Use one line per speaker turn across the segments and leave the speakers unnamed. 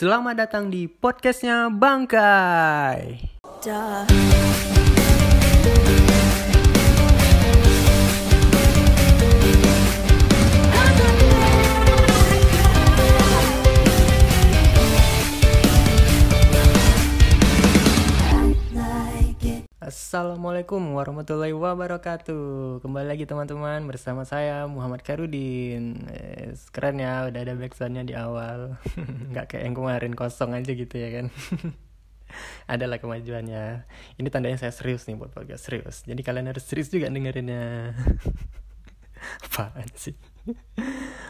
Selamat datang di podcastnya Bangkai.
Duh.
Assalamualaikum warahmatullahi wabarakatuh. Kembali lagi teman-teman bersama saya Muhammad Karudin. Yes, Keren ya udah ada backsoundnya di awal. Nggak kayak yang kemarin kosong aja gitu ya kan. Adalah kemajuannya. Ini tandanya saya serius nih buat podcast serius. Jadi kalian harus serius juga dengerinnya. Apaan sih?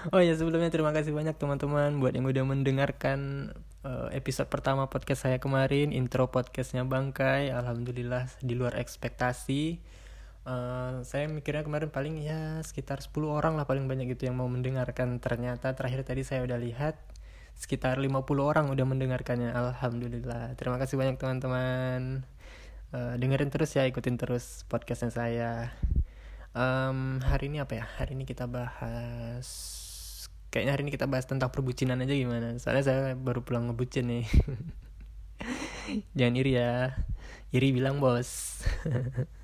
Oh ya sebelumnya terima kasih banyak teman-teman Buat yang udah mendengarkan episode pertama podcast saya kemarin intro podcastnya Bangkai alhamdulillah di luar ekspektasi. Uh, saya mikirnya kemarin paling ya sekitar 10 orang lah paling banyak gitu yang mau mendengarkan. Ternyata terakhir tadi saya udah lihat sekitar 50 orang udah mendengarkannya. Alhamdulillah. Terima kasih banyak teman-teman. Uh, dengerin terus ya ikutin terus podcastnya saya. Um, hari ini apa ya? Hari ini kita bahas kayaknya hari ini kita bahas tentang perbucinan aja gimana. Soalnya saya baru pulang ngebucin nih. Jangan iri ya. Iri bilang bos.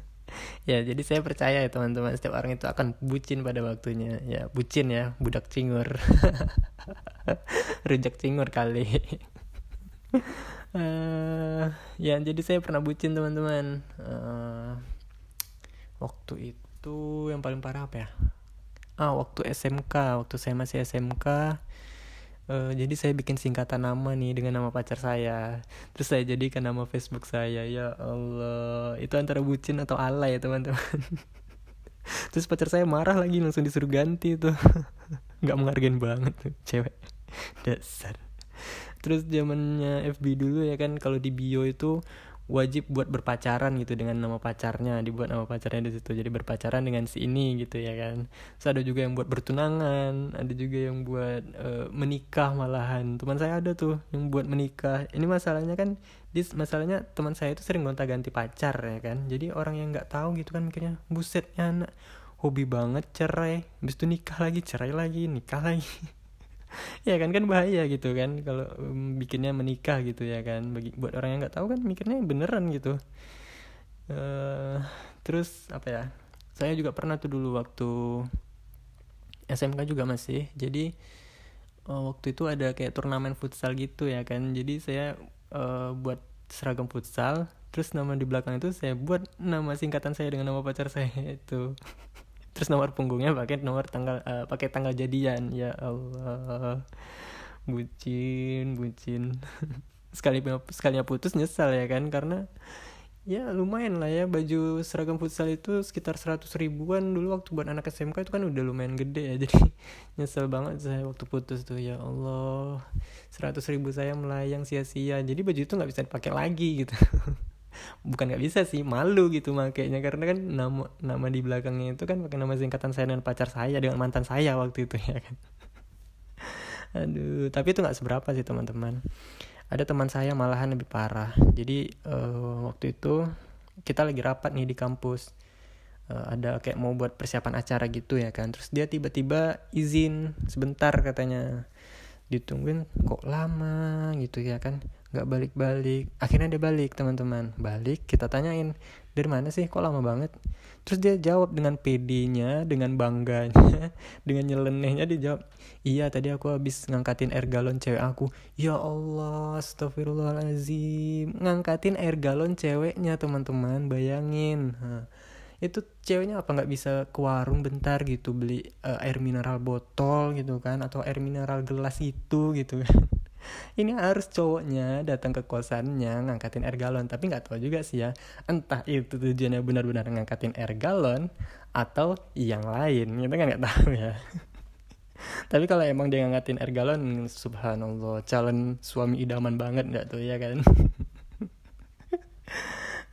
Ya jadi saya percaya ya teman-teman. Setiap orang itu akan bucin pada waktunya. Ya bucin ya budak cingur. Rujak cingur kali. Uh, ya jadi saya pernah bucin teman-teman. Uh, waktu itu yang paling parah apa ya ah waktu SMK waktu saya masih SMK uh, eh, jadi saya bikin singkatan nama nih dengan nama pacar saya. Terus saya jadikan nama Facebook saya ya Allah. Itu antara bucin atau alay ya teman-teman. Terus pacar saya marah lagi langsung disuruh ganti tuh. Nggak menghargain banget tuh cewek. Dasar. Terus zamannya FB dulu ya kan kalau di bio itu wajib buat berpacaran gitu dengan nama pacarnya dibuat nama pacarnya di situ. Jadi berpacaran dengan si ini gitu ya kan. Terus ada juga yang buat bertunangan ada juga yang buat uh, menikah malahan. Teman saya ada tuh yang buat menikah. Ini masalahnya kan dis masalahnya teman saya itu sering gonta ganti pacar ya kan. Jadi orang yang nggak tahu gitu kan mikirnya busetnya anak hobi banget cerai. Habis itu nikah lagi cerai lagi nikah lagi ya kan kan bahaya gitu kan kalau bikinnya menikah gitu ya kan. Bagi buat orang yang nggak tahu kan mikirnya beneran gitu. Uh, terus apa ya saya juga pernah tuh dulu waktu SMK juga masih. Jadi uh, waktu itu ada kayak turnamen futsal gitu ya kan. Jadi saya uh, buat seragam futsal terus nama di belakang itu saya buat nama singkatan saya dengan nama pacar saya itu terus nomor punggungnya pakai nomor tanggal uh, pakai tanggal jadian. Ya Allah. Bucin bucin. Sekali sekalinya putus nyesal ya kan karena ya lumayan lah ya baju seragam futsal itu sekitar seratus ribuan. Dulu waktu buat anak SMK itu kan udah lumayan gede ya jadi nyesel banget saya waktu putus tuh. Ya Allah seratus ribu saya melayang sia-sia. Jadi baju itu nggak bisa dipakai lagi gitu bukan nggak bisa sih malu gitu makanya karena kan nama nama di belakangnya itu kan pakai nama singkatan saya dengan pacar saya dengan mantan saya waktu itu ya kan? Aduh tapi itu nggak seberapa sih teman-teman. Ada teman saya malahan lebih parah. Jadi uh, waktu itu kita lagi rapat nih di kampus. Uh, ada kayak mau buat persiapan acara gitu ya kan? Terus dia tiba-tiba izin sebentar katanya ditungguin kok lama? gitu ya kan. Nggak balik-balik. Akhirnya dia balik teman-teman. Balik kita tanyain dari mana sih? Kok lama banget? Terus dia jawab dengan PD-nya dengan bangganya dengan nyelenehnya dia jawab iya tadi aku habis ngangkatin air galon cewek aku. Ya Allah astagfirullahaladzim ngangkatin air galon ceweknya teman-teman bayangin. Nah, itu ceweknya apa? Nggak bisa ke warung bentar gitu beli uh, air mineral botol gitu kan atau air mineral gelas itu gitu kan. Ini harus cowoknya datang ke kosannya ngangkatin air galon. Tapi nggak tahu juga sih ya entah itu tujuannya benar-benar ngangkatin air galon atau yang lain. Kita kan nggak tahu ya. Tapi kalau emang dia ngangkatin air galon subhanallah calon suami idaman banget nggak tuh ya kan?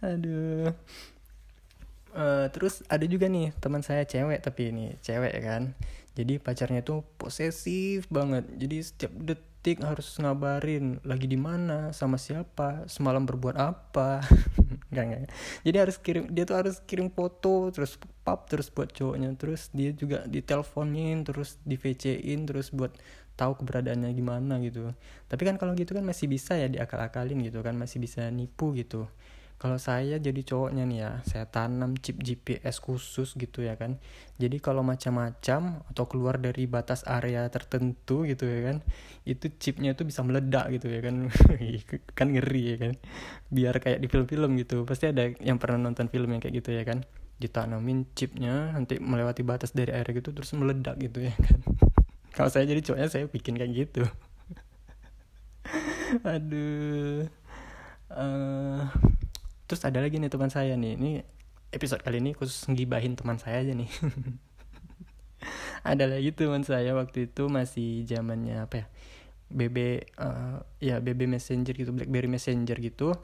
Aduh uh, terus ada juga nih teman saya cewek tapi ini cewek kan. Jadi pacarnya tuh posesif banget. Jadi setiap detik harus ngabarin lagi di mana? Sama siapa? Semalam berbuat apa? Nggak nggak. Jadi harus kirim dia tuh harus kirim foto terus pap terus buat cowoknya. Terus dia juga diteleponin terus di VC-in terus buat tahu keberadaannya gimana gitu. Tapi kan kalau gitu kan masih bisa ya diakal-akalin gitu kan masih bisa nipu gitu kalau saya jadi cowoknya nih ya saya tanam chip GPS khusus gitu ya kan. Jadi kalau macam-macam atau keluar dari batas area tertentu gitu ya kan itu chipnya itu bisa meledak gitu ya kan. Kan ngeri ya kan. Biar kayak di film-film gitu. Pasti ada yang pernah nonton film yang kayak gitu ya kan. Ditanamin chipnya nanti melewati batas dari area gitu terus meledak gitu ya kan. Kalau saya jadi cowoknya saya bikin kayak gitu. Aduh. Uh, terus ada lagi nih teman saya nih. Ini episode kali ini khusus ngibahin teman saya aja nih. Ada lagi teman saya waktu itu masih zamannya apa ya? BB uh, ya BB Messenger gitu BlackBerry Messenger gitu.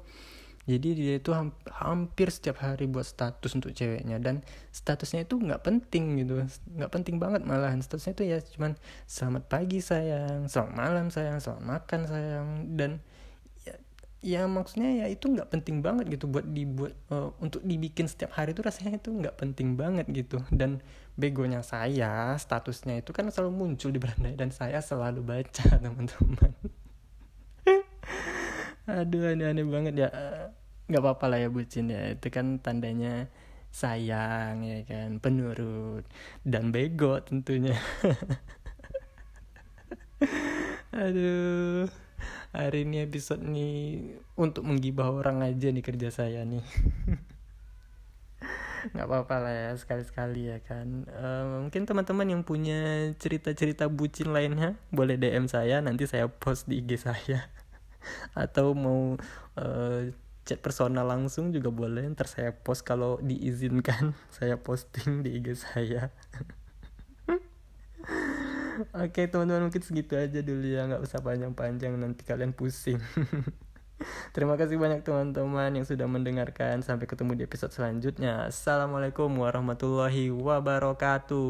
Jadi dia itu hampir setiap hari buat status untuk ceweknya dan statusnya itu nggak penting gitu. Nggak penting banget malahan. Statusnya itu ya cuman selamat pagi sayang. Selamat malam sayang. Selamat makan sayang. Dan ya maksudnya ya itu nggak penting banget gitu buat dibuat uh, untuk dibikin setiap hari itu rasanya itu nggak penting banget gitu. Dan begonya saya statusnya itu kan selalu muncul di beranda dan saya selalu baca teman-teman. Aduh aneh-aneh banget ya. Nggak apa-apa lah ya bucin ya. Itu kan tandanya sayang ya kan penurut dan bego tentunya. Aduh hari ini episode nih untuk menggibah orang aja nih kerja saya nih. Nggak apa-apa lah ya sekali-sekali ya kan. Uh, mungkin teman-teman yang punya cerita-cerita bucin lainnya boleh DM saya nanti saya post di IG saya. Atau mau uh, chat personal langsung juga boleh ntar saya post kalau diizinkan. Saya posting di IG saya Oke teman-teman mungkin segitu aja dulu ya nggak usah panjang-panjang nanti kalian pusing. Terima kasih banyak teman-teman yang sudah mendengarkan. Sampai ketemu di episode selanjutnya. Assalamualaikum warahmatullahi wabarakatuh.